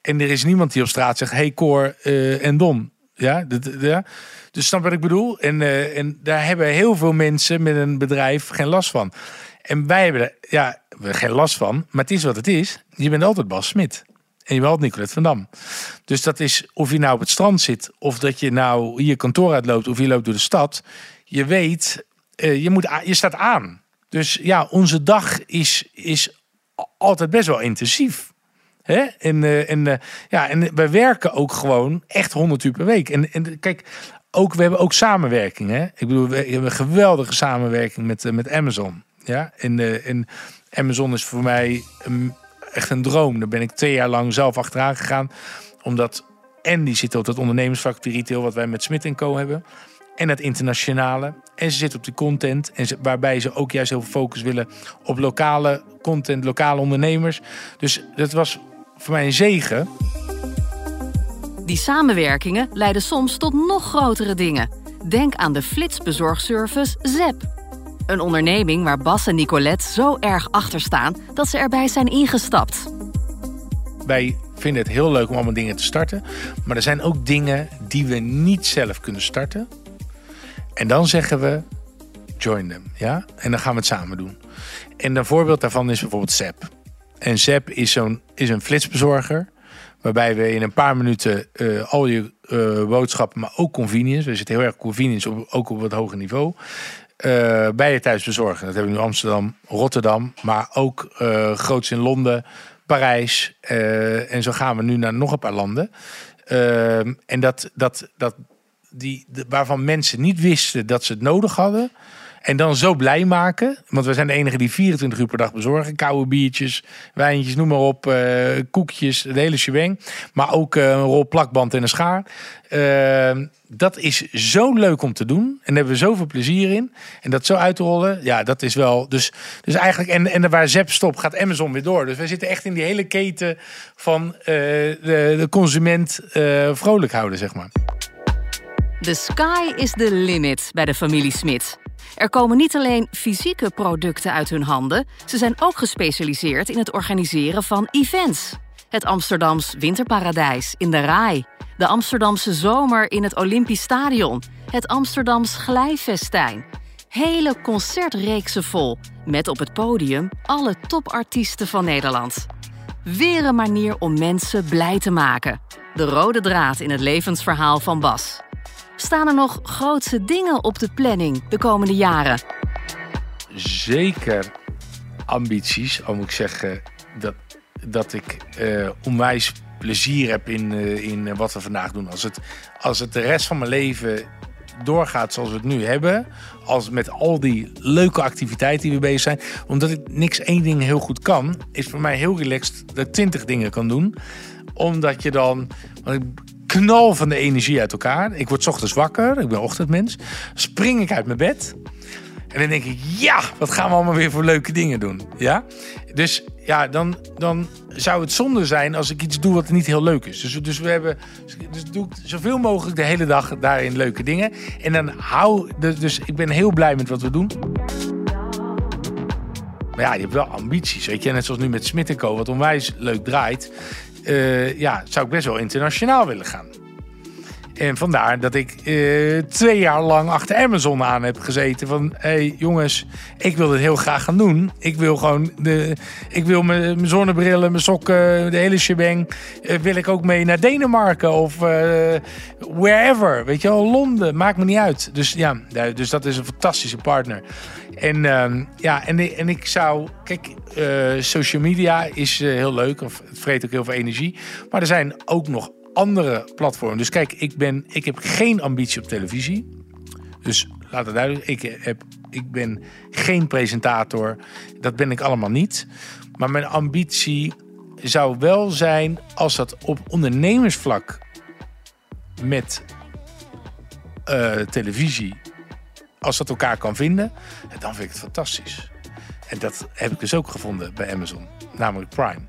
En er is niemand die op straat zegt: Hey Cor eh, en Don. Ja, ja, dus snap wat ik bedoel? En, eh, en daar hebben heel veel mensen met een bedrijf geen last van. En wij hebben er ja, geen last van, maar het is wat het is. Je bent altijd Bas Smit. En je bent altijd Nicolette van Dam. Dus dat is of je nou op het strand zit, of dat je nou hier kantoor uitloopt, of je loopt door de stad. Je weet, eh, je, moet, je staat aan. Dus ja, onze dag is, is altijd best wel intensief. Hè? En, eh, eh, ja, en wij werken ook gewoon echt 100 uur per week. En, en kijk, ook, we hebben ook samenwerking. Hè? Ik bedoel, we hebben een geweldige samenwerking met, eh, met Amazon. Ja? En, Amazon is voor mij echt een droom. Daar ben ik twee jaar lang zelf achteraan gegaan. Omdat en die zitten op dat ondernemersvak, retail, wat wij met Smit Co hebben. En het internationale. En ze zitten op die content. En waarbij ze ook juist heel veel focus willen op lokale content, lokale ondernemers. Dus dat was voor mij een zegen. Die samenwerkingen leiden soms tot nog grotere dingen. Denk aan de flitsbezorgservice ZEP. Een onderneming waar Bas en Nicolette zo erg achter staan dat ze erbij zijn ingestapt. Wij vinden het heel leuk om allemaal dingen te starten. Maar er zijn ook dingen die we niet zelf kunnen starten. En dan zeggen we, join them. Ja? En dan gaan we het samen doen. En een voorbeeld daarvan is bijvoorbeeld ZEP. En ZEP is, zo'n, is een flitsbezorger. Waarbij we in een paar minuten eh, al je eh, boodschappen, maar ook convenience. We zitten heel erg convenience, ook op wat hoger niveau. eh, bij je thuis bezorgen. Dat hebben we nu Amsterdam, Rotterdam, maar ook groots in Londen, Parijs. en zo gaan we nu naar nog een paar landen. Ehm, en dat, dat, dat die, waarvan mensen niet wisten dat ze het nodig hadden. En dan zo blij maken. Want we zijn de enige die 24 uur per dag bezorgen. Koude biertjes, wijntjes, noem maar op. eh, koekjes, de hele shebang. Maar ook eh, een rol plakband en een schaar. Ehm, dat is zo leuk om te doen. En daar hebben we zoveel plezier in. En dat zo uit te rollen, ja, dat is wel... Dus, dus eigenlijk, en, en waar Zep stopt, gaat Amazon weer door. Dus wij zitten echt in die hele keten van eh, de, de consument vrolijk houden, zeg maar. The sky is the limit bij de familie Smit. Er komen niet alleen fysieke producten uit hun handen, ze zijn ook gespecialiseerd in het organiseren van events. Het Amsterdams Winterparadijs in de Rai, de Amsterdamse Zomer in het Olympisch Stadion, het Amsterdams Glijfestijn. Hele concertreeksen vol, met op het podium alle topartiesten van Nederland. Weer een manier om mensen blij te maken. De rode draad in het levensverhaal van Bas. Staan er nog grootse dingen op de planning de komende jaren? zeker ambities. Al moet ik zeggen dat, dat ik eh, onwijs plezier heb in, eh, in eh, wat we vandaag doen. Als het, als het de rest van mijn leven doorgaat zoals we het nu hebben. Als met al die leuke activiteiten die we bezig zijn. Omdat ik niks één ding heel goed kan. Is voor mij heel relaxed dat ik twintig dingen kan doen. Omdat je dan... Want ik knal van de energie uit elkaar. Ik word ochtends wakker. Ik ben ochtendmens. Spring ik uit mijn bed. En dan denk ik, ja, wat gaan we allemaal weer voor leuke dingen doen. Ja? Dus ja, dan, dan zou het zonde zijn als ik iets doe wat niet heel leuk is. Dus, dus we hebben, dus doe ik zoveel mogelijk de hele dag daarin leuke dingen. En dan hou, dus, dus ik ben heel blij met wat we doen. Maar ja, je hebt wel ambities, weet je. Net zoals nu met Smit wat onwijs leuk draait. Eh, ja, zou ik best wel internationaal willen gaan. En vandaar dat ik eh, twee jaar lang achter Amazon aan heb gezeten. Van, hé hey, jongens, ik wil dit heel graag gaan doen. Ik wil gewoon, de, ik wil mijn zonnebrillen, mijn sokken, de hele shebang. eh, wil ik ook mee naar Denemarken of wherever. Weet je wel, Londen, maakt me niet uit. Dus ja, dus dat is een fantastische partner. En ehm, ja, en, en ik zou, kijk, eh, social media is eh, heel leuk. Of het vreet ook heel veel energie. Maar er zijn ook nog andere platformen. Dus kijk, ik, ben, ik heb geen ambitie op televisie. Dus laat het duidelijk. Ik, heb, ik ben geen presentator. Dat ben ik allemaal niet. Maar mijn ambitie zou wel zijn als dat op ondernemersvlak met eh, televisie als dat elkaar kan vinden, dan vind ik het fantastisch. En dat heb ik dus ook gevonden bij Amazon, namelijk Prime.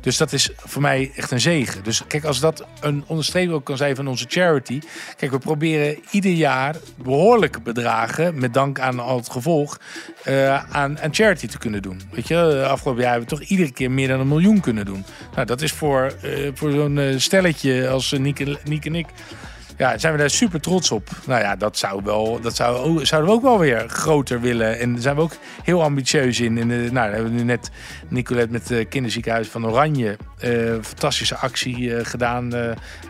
Dus dat is voor mij echt een zegen. Dus kijk, als dat een onderstreeping ook kan zijn van onze charity. Kijk, we proberen ieder jaar behoorlijke bedragen, met dank aan al het gevolg, uh, aan, aan charity te kunnen doen. Weet je, afgelopen jaar hebben we toch iedere keer meer dan een miljoen kunnen doen. Nou, dat is voor, uh, voor zo'n stelletje als Niek, Niek en ik ja, zijn we daar super trots op. Nou ja, dat, zou wel, dat zou, zouden we ook wel weer groter willen. En daar zijn we ook heel ambitieus in. En, nou, hebben we nu net Nicolette met het kinderziekenhuis van Oranje. Uh, fantastische actie uh, gedaan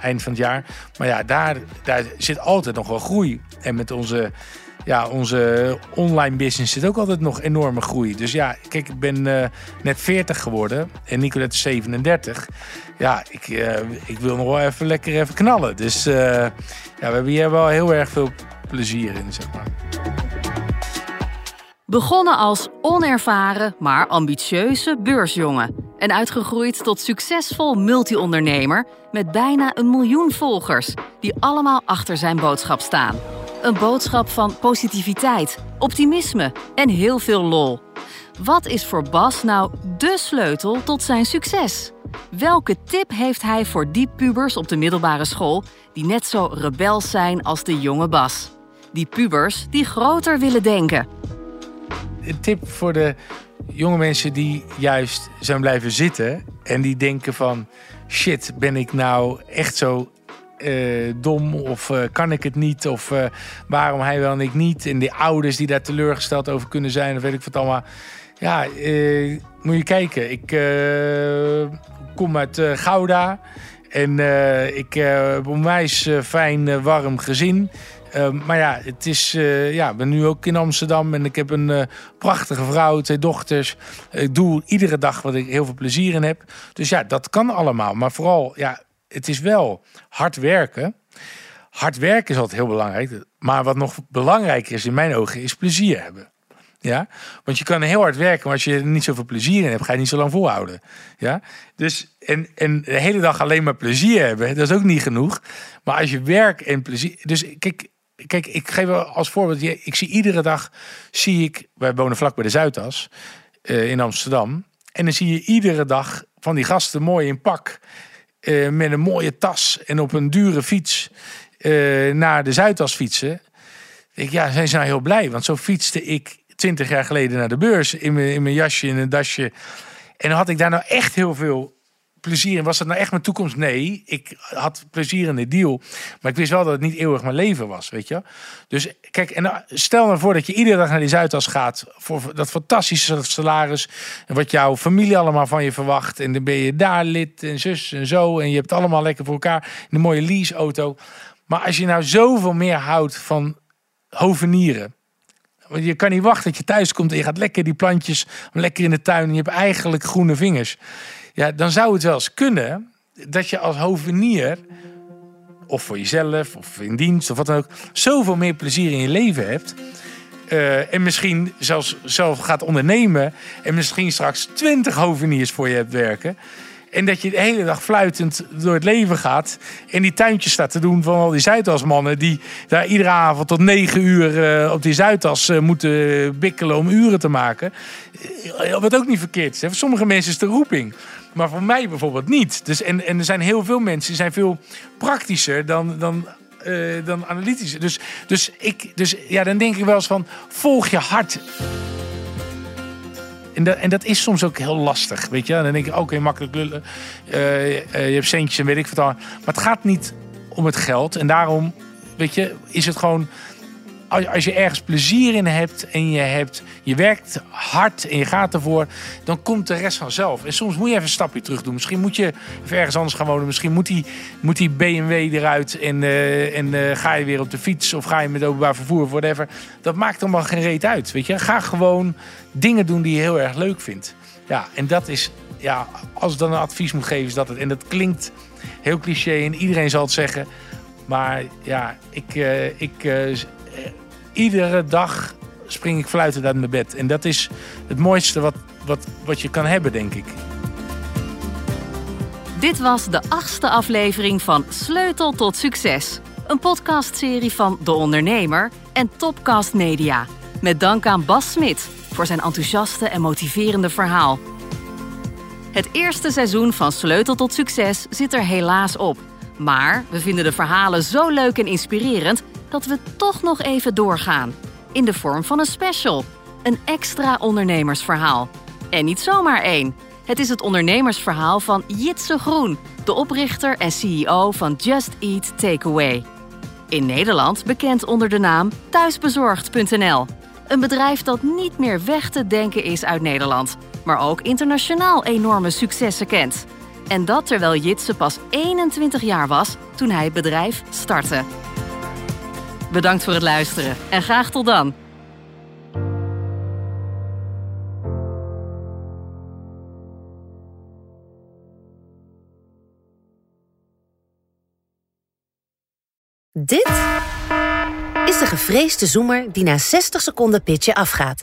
eind van het jaar. Maar ja, daar, daar zit altijd nog wel groei. En met onze ja, onze online business zit ook altijd nog enorme groei. Dus ja, kijk, ik ben net 40 geworden en Nicolette is 37 ja, ik, uh, ik wil nog wel even lekker even knallen. Dus uh, ja, we hebben hier wel heel erg veel plezier in, zeg maar. Begonnen als onervaren, maar ambitieuze beursjongen. En uitgegroeid tot succesvol multi-ondernemer met bijna een miljoen volgers, die allemaal achter zijn boodschap staan. Een boodschap van positiviteit, optimisme en heel veel lol. Wat is voor Bas nou de sleutel tot zijn succes? Welke tip heeft hij voor die pubers op de middelbare school die net zo rebels zijn als de jonge Bas? Die pubers die groter willen denken. Een tip voor de jonge mensen die juist zijn blijven zitten en die denken van shit, ben ik nou echt zo uh, dom of uh, kan ik het niet of uh, waarom hij wel en ik niet en die ouders die daar teleurgesteld over kunnen zijn of weet ik wat allemaal. Ja, moet je kijken. Ik kom uit Gouda. En ik heb een onwijs fijn, warm gezin. maar ja, het is, ja, ik ben nu ook in Amsterdam en ik heb een prachtige vrouw, twee dochters. Ik doe iedere dag wat ik heel veel plezier in heb. Dus ja, dat kan allemaal. Maar vooral, ja, het is wel hard werken. Hard werken is altijd heel belangrijk. Maar wat nog belangrijker is in mijn ogen, is plezier hebben. Ja? Want je kan heel hard werken, maar als je er niet zoveel plezier in hebt, ga je niet zo lang volhouden. Ja? Dus, en, en de hele dag alleen maar plezier hebben, dat is ook niet genoeg. Maar als je werk en plezier. Dus kijk, kijk ik geef als voorbeeld. Ik zie iedere dag, zie ik, wij wonen vlak bij de Zuidas uh, in Amsterdam. En dan zie je iedere dag van die gasten mooi in pak. Uh, met een mooie tas en op een dure fiets uh, naar de Zuidas fietsen. Ik, ja, zijn ze nou heel blij. Want zo fietste ik twintig jaar geleden naar de beurs in mijn, in mijn jasje en een dasje. En had ik daar nou echt heel veel plezier in. Was dat nou echt mijn toekomst? Nee, ik had plezier in de deal. Maar ik wist wel dat het niet eeuwig mijn leven was, weet je. Dus kijk, en nou, stel nou voor dat je iedere dag naar die Zuidas gaat... voor dat fantastische salaris... en wat jouw familie allemaal van je verwacht. En dan ben je daar lid en zus en zo... en je hebt allemaal lekker voor elkaar een mooie leaseauto. Maar als je nou zoveel meer houdt van hovenieren... Want je kan niet wachten dat je thuis komt en je gaat lekker die plantjes lekker in de tuin en je hebt eigenlijk groene vingers. Ja, dan zou het wel eens kunnen dat je als hovenier, of voor jezelf, of in dienst, of wat dan ook, zoveel meer plezier in je leven hebt. Uh, en misschien zelfs zelf gaat ondernemen. En misschien straks twintig hoveniers voor je hebt werken. En dat je de hele dag fluitend door het leven gaat. En die tuintjes staat te doen van al die Zuidasmannen. Die daar iedere avond tot negen uur uh, op die Zuidas uh, moeten bikkelen om uren te maken. Wat ook niet verkeerd is. Voor sommige mensen is de roeping. Maar voor mij bijvoorbeeld niet. Dus, en, en er zijn heel veel mensen die zijn veel praktischer dan, dan dan analytisch. Dus, dus, ik, dus ja, dan denk ik wel eens van, volg je hart. En dat, en dat is soms ook heel lastig, weet je. dan denk ik, oké, makkelijk lullen. Uh, uh, je hebt centjes en weet ik wat Maar het gaat niet om het geld. En daarom, weet je, is het gewoon... Als je ergens plezier in hebt en je, hebt, je werkt hard en je gaat ervoor, dan komt de rest vanzelf. En soms moet je even een stapje terug doen. Misschien moet je ergens anders gaan wonen. Misschien moet die, moet die BMW eruit en, uh, en ga je weer op de fiets of ga je met openbaar vervoer, whatever. Dat maakt allemaal geen reet uit. Weet je, ga gewoon dingen doen die je heel erg leuk vindt. Ja, en dat is, ja, als ik dan een advies moet geven, is dat het. En dat klinkt heel cliché en iedereen zal het zeggen. Maar ja, ik, uh, ik, iedere dag spring ik fluitend uit mijn bed. En dat is het mooiste wat, wat, wat je kan hebben, denk ik. Dit was de achtste aflevering van Sleutel tot Succes. Een podcastserie van De Ondernemer en Topcast Media. Met dank aan Bas Smit voor zijn enthousiaste en motiverende verhaal. Het eerste seizoen van Sleutel tot Succes zit er helaas op. Maar we vinden de verhalen zo leuk en inspirerend dat we toch nog even doorgaan. In de vorm van een special. Een extra ondernemersverhaal. En niet zomaar één. Het is het ondernemersverhaal van Jitse Groen, de oprichter en CEO van Just Eat Takeaway. In Nederland bekend onder de naam thuisbezorgd.nl. Een bedrijf dat niet meer weg te denken is uit Nederland, maar ook internationaal enorme successen kent. En dat terwijl Jitse pas 21 jaar was toen hij het bedrijf startte. Bedankt voor het luisteren en graag tot dan. Dit is de gevreesde zoemer die na 60 seconden pitchen afgaat.